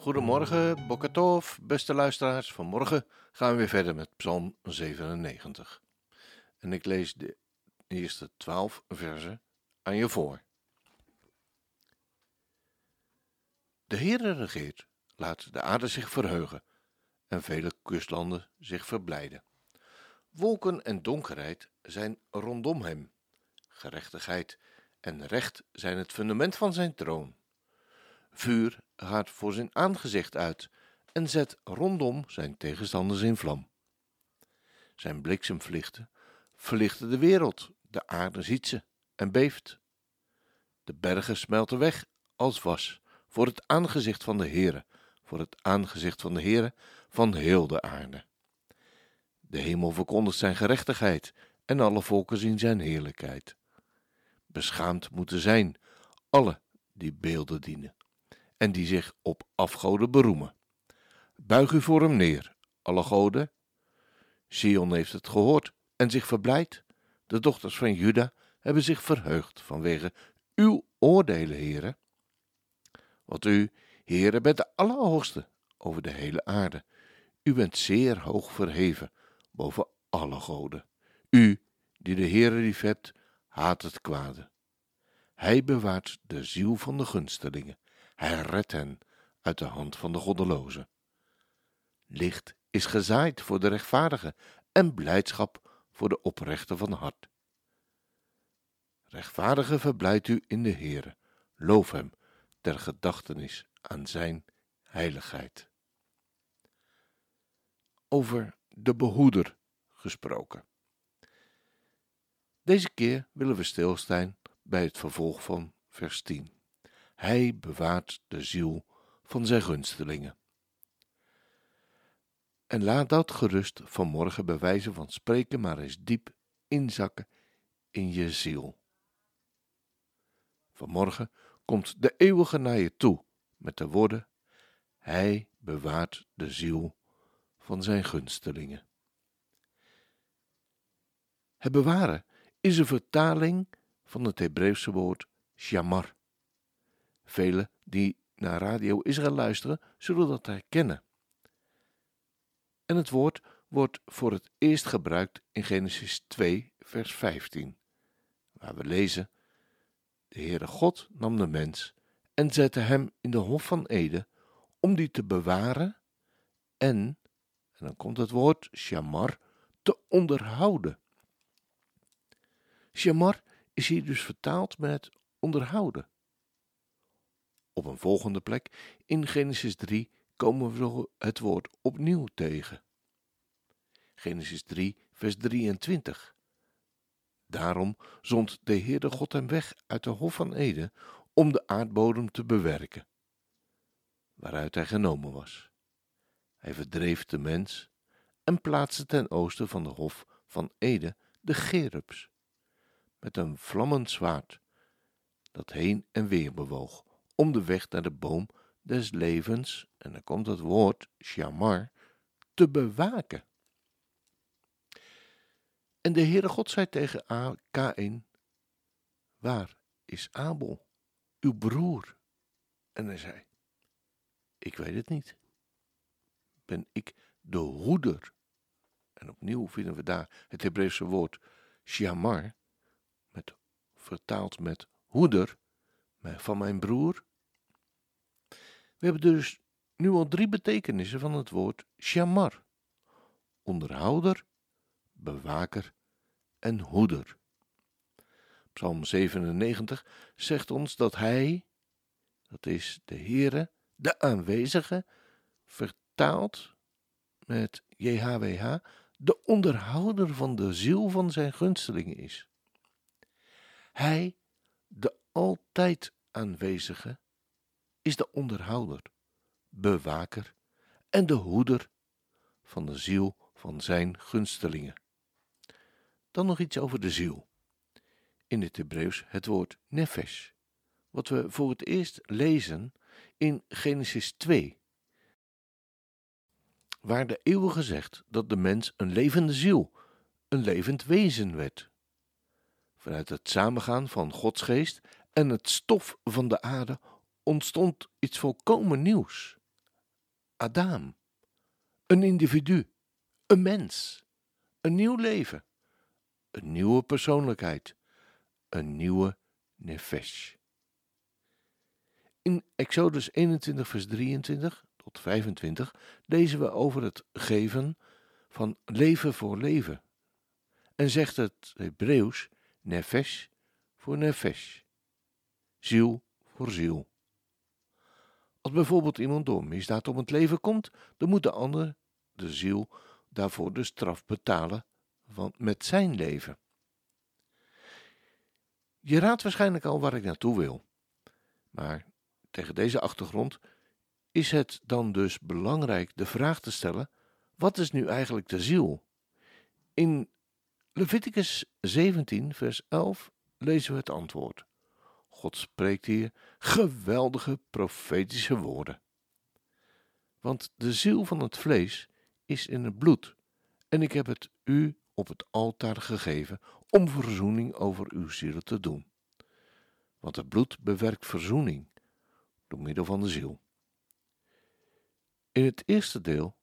Goedemorgen, Bokatov, beste luisteraars. Vanmorgen gaan we weer verder met Psalm 97. En ik lees de eerste twaalf versen aan je voor. De Heere regeert, laat de aarde zich verheugen en vele kustlanden zich verblijden. Wolken en donkerheid zijn rondom hem. Gerechtigheid en recht zijn het fundament van zijn troon. Vuur gaat voor zijn aangezicht uit en zet rondom zijn tegenstanders in vlam. Zijn bliksemvlichten verlichten de wereld, de aarde ziet ze en beeft. De bergen smelten weg als was voor het aangezicht van de Heere, voor het aangezicht van de Heere van heel de aarde. De hemel verkondigt zijn gerechtigheid en alle volken zien zijn heerlijkheid. Beschaamd moeten zijn alle die beelden dienen en die zich op afgoden beroemen. Buig u voor hem neer, alle goden. Sion heeft het gehoord en zich verblijd. De dochters van Juda hebben zich verheugd vanwege uw oordelen, heren. Want u, heren, bent de Allerhoogste over de hele aarde. U bent zeer hoog verheven boven alle goden. U, die de Heere lief hebt, haat het kwade. Hij bewaart de ziel van de gunstelingen. Hij redt hen uit de hand van de goddelozen. Licht is gezaaid voor de rechtvaardigen en blijdschap voor de oprechten van hart. Rechtvaardige verblijdt u in de Heere, loof hem ter gedachtenis aan zijn heiligheid. Over de behoeder gesproken. Deze keer willen we stilstaan bij het vervolg van vers 10. Hij bewaart de ziel van zijn gunstelingen. En laat dat gerust vanmorgen bij wijze van spreken maar eens diep inzakken in je ziel. Vanmorgen komt de eeuwige naar je toe met de woorden: Hij bewaart de ziel van zijn gunstelingen. Het bewaren is een vertaling van het Hebreeuwse woord shamar. Velen die naar Radio Israël luisteren, zullen dat herkennen. En het woord wordt voor het eerst gebruikt in Genesis 2, vers 15, waar we lezen: De Heere God nam de mens en zette hem in de Hof van Eden om die te bewaren en, en dan komt het woord shamar, te onderhouden. Shamar is hier dus vertaald met onderhouden. Op een volgende plek in Genesis 3 komen we het woord opnieuw tegen. Genesis 3, vers 23. Daarom zond de Heerde God hem weg uit de Hof van Eden om de aardbodem te bewerken, waaruit hij genomen was. Hij verdreef de mens en plaatste ten oosten van de Hof van Eden de Gerubs, met een vlammend zwaard, dat heen en weer bewoog, om de weg naar de boom des levens, en dan komt het woord shamar, te bewaken. En de Heere God zei tegen Kain, waar is Abel, uw broer? En hij zei, ik weet het niet. Ben ik de hoeder? En opnieuw vinden we daar het Hebreeuwse woord shamar, met, vertaald met hoeder, van mijn broer. We hebben dus nu al drie betekenissen van het woord shamar: onderhouder, bewaker en hoeder. Psalm 97 zegt ons dat Hij, dat is de Heere, de aanwezige, vertaalt met JHWH, de onderhouder van de ziel van zijn gunstelingen is. Hij, de altijd aanwezige, is de onderhouder, bewaker en de hoeder van de ziel van zijn gunstelingen. Dan nog iets over de ziel. In het Hebreeuws het woord nefesh, wat we voor het eerst lezen in Genesis 2, waar de eeuwige zegt dat de mens een levende ziel, een levend wezen werd. Vanuit het samengaan van Gods geest en het stof van de aarde ontstond iets volkomen nieuws. Adam, een individu, een mens, een nieuw leven, een nieuwe persoonlijkheid, een nieuwe nefesh. In Exodus 21, vers 23 tot 25 lezen we over het geven van leven voor leven. En zegt het Hebreeuws nefesh voor nefesh, ziel voor ziel. Als bijvoorbeeld iemand door misdaad om het leven komt, dan moet de ander, de ziel, daarvoor de straf betalen van, met zijn leven. Je raadt waarschijnlijk al waar ik naartoe wil. Maar tegen deze achtergrond is het dan dus belangrijk de vraag te stellen: wat is nu eigenlijk de ziel? In Leviticus 17, vers 11 lezen we het antwoord. God spreekt hier geweldige profetische woorden. Want de ziel van het vlees is in het bloed, en ik heb het u op het altaar gegeven om verzoening over uw ziel te doen. Want het bloed bewerkt verzoening door middel van de ziel. In het eerste deel,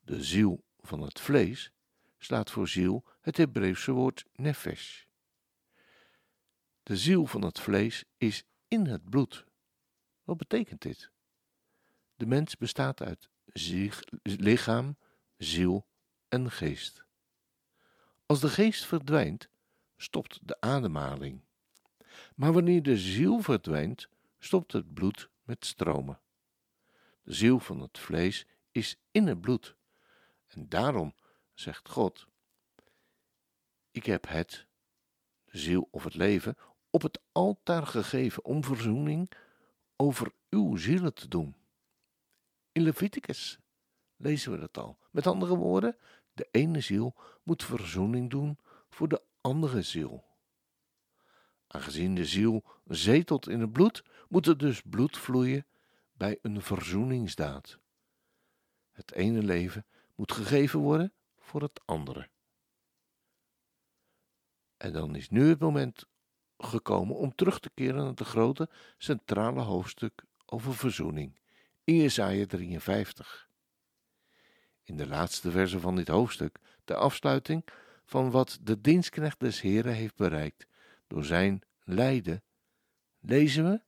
de ziel van het vlees, slaat voor ziel het Hebreeuwse woord nefesh. De ziel van het vlees is in het bloed. Wat betekent dit? De mens bestaat uit lichaam, ziel en geest. Als de geest verdwijnt, stopt de ademhaling. Maar wanneer de ziel verdwijnt, stopt het bloed met stromen. De ziel van het vlees is in het bloed. En daarom zegt God: Ik heb het, de ziel of het leven, op het altaar gegeven om verzoening over uw zielen te doen. In Leviticus lezen we dat al. Met andere woorden, de ene ziel moet verzoening doen voor de andere ziel. Aangezien de ziel zetelt in het bloed, moet er dus bloed vloeien bij een verzoeningsdaad. Het ene leven moet gegeven worden voor het andere. En dan is nu het moment gekomen om terug te keren naar het grote centrale hoofdstuk over verzoening in Jesaja 53. In de laatste verse van dit hoofdstuk, de afsluiting van wat de dienstknecht des Heren heeft bereikt door zijn lijden, lezen we: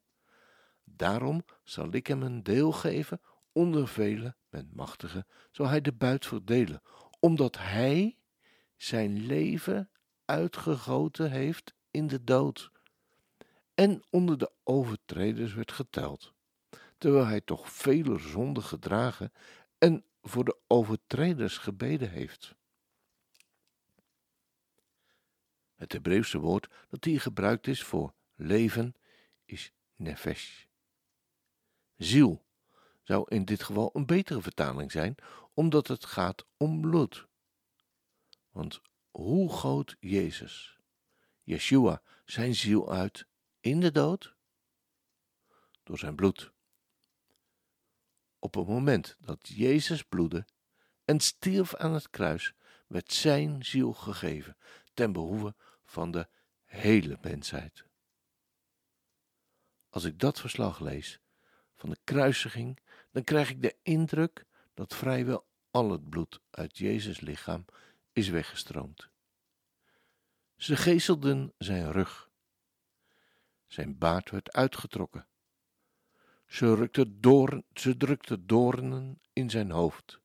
Daarom zal ik hem een deel geven onder velen met machtigen, zal hij de buit verdelen, omdat hij zijn leven uitgegoten heeft in de dood en onder de overtreders werd geteld, terwijl hij toch vele zonden gedragen en voor de overtreders gebeden heeft. Het Hebreeuwse woord dat hier gebruikt is voor leven is nefesh. Ziel zou in dit geval een betere vertaling zijn, omdat het gaat om bloed. Want hoe goot Jezus, Yeshua, zijn ziel uit in de dood? Door zijn bloed. Op het moment dat Jezus bloedde en stierf aan het kruis, werd zijn ziel gegeven ten behoeve van de hele mensheid. Als ik dat verslag lees van de kruisiging, dan krijg ik de indruk dat vrijwel al het bloed uit Jezus lichaam is weggestroomd. Ze geeselden zijn rug. Zijn baard werd uitgetrokken. Ze, rukte door, ze drukte doornen in zijn hoofd.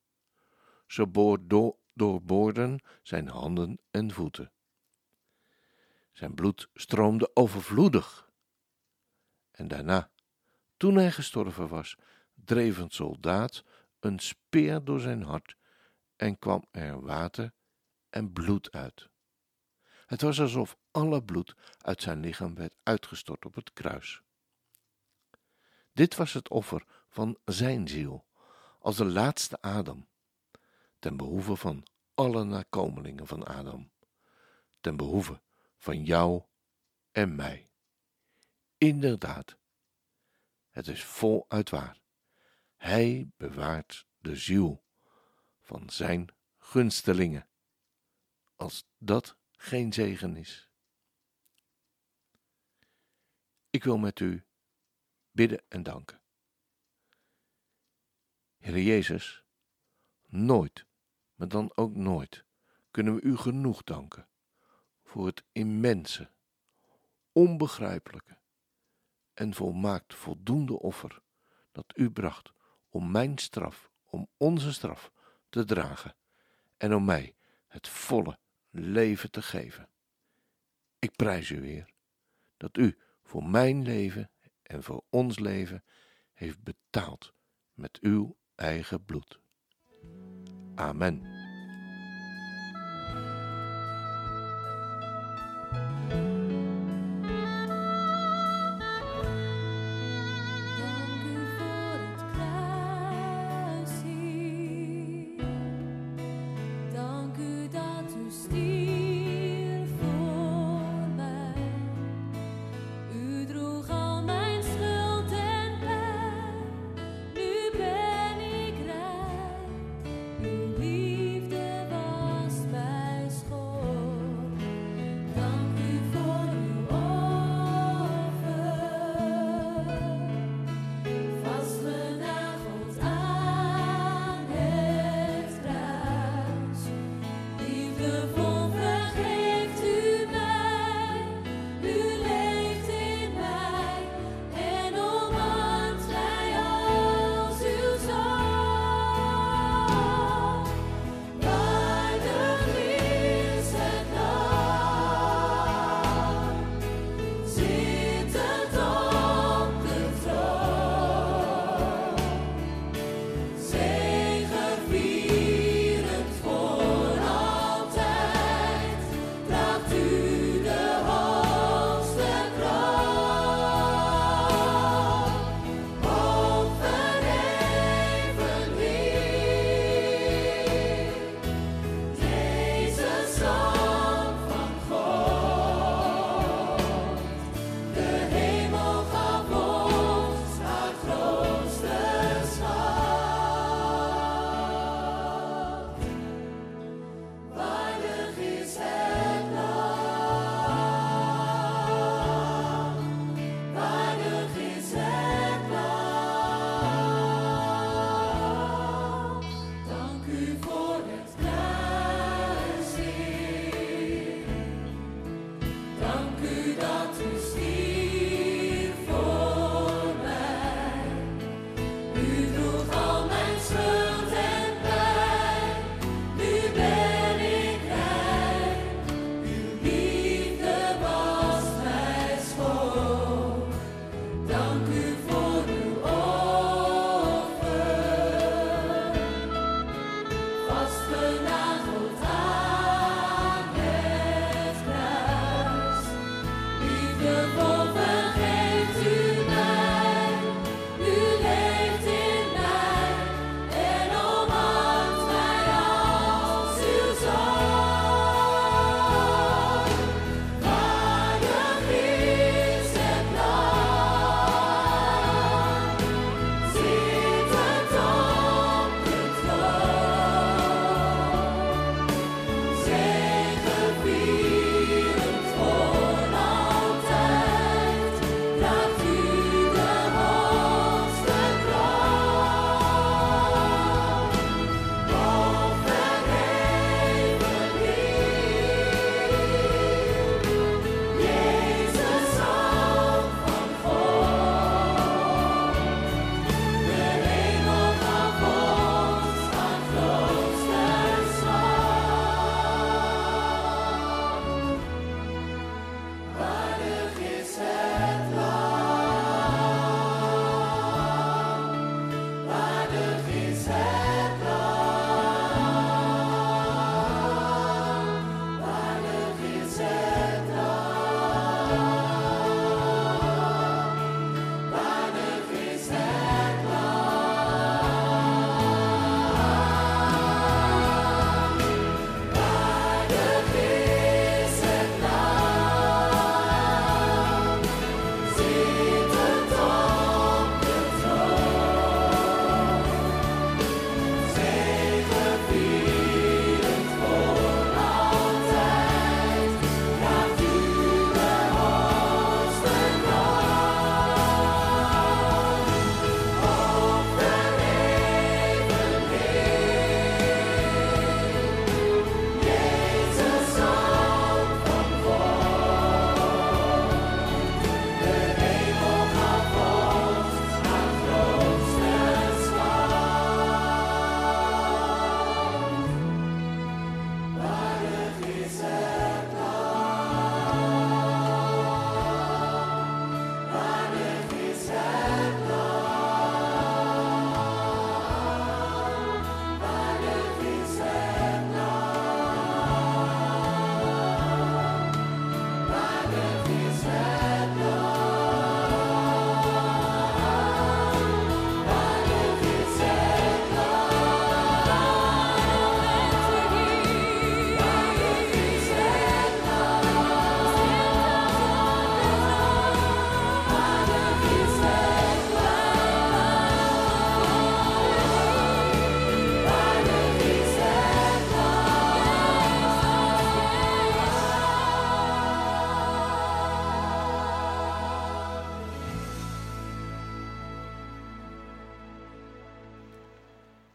Ze boor do, doorboorden zijn handen en voeten. Zijn bloed stroomde overvloedig. En daarna, toen hij gestorven was, dreef een soldaat een speer door zijn hart en kwam er water en bloed uit. Het was alsof alle bloed uit zijn lichaam werd uitgestort op het kruis. Dit was het offer van zijn ziel, als de laatste Adam, ten behoeve van alle nakomelingen van Adam, ten behoeve van jou en mij. Inderdaad, het is voluit waar. Hij bewaart de ziel van zijn gunstelingen. Als dat geen zegen is. Ik wil met u bidden en danken. Heer Jezus, nooit, maar dan ook nooit, kunnen we u genoeg danken voor het immense, onbegrijpelijke en volmaakt voldoende offer dat u bracht om mijn straf, om onze straf te dragen en om mij het volle leven te geven. Ik prijs u, Heer, dat u voor mijn leven en voor ons leven heeft betaald met uw eigen bloed. Amen.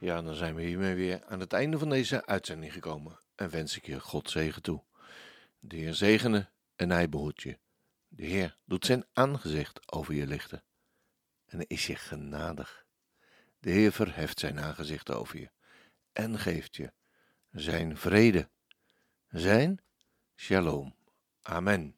Ja, dan zijn we hiermee weer aan het einde van deze uitzending gekomen en wens ik je God zegen toe. De Heer zegene en hij behoedt je. De Heer doet zijn aangezicht over je lichten en is je genadig. De Heer verheft zijn aangezicht over je en geeft je zijn vrede, zijn shalom. Amen.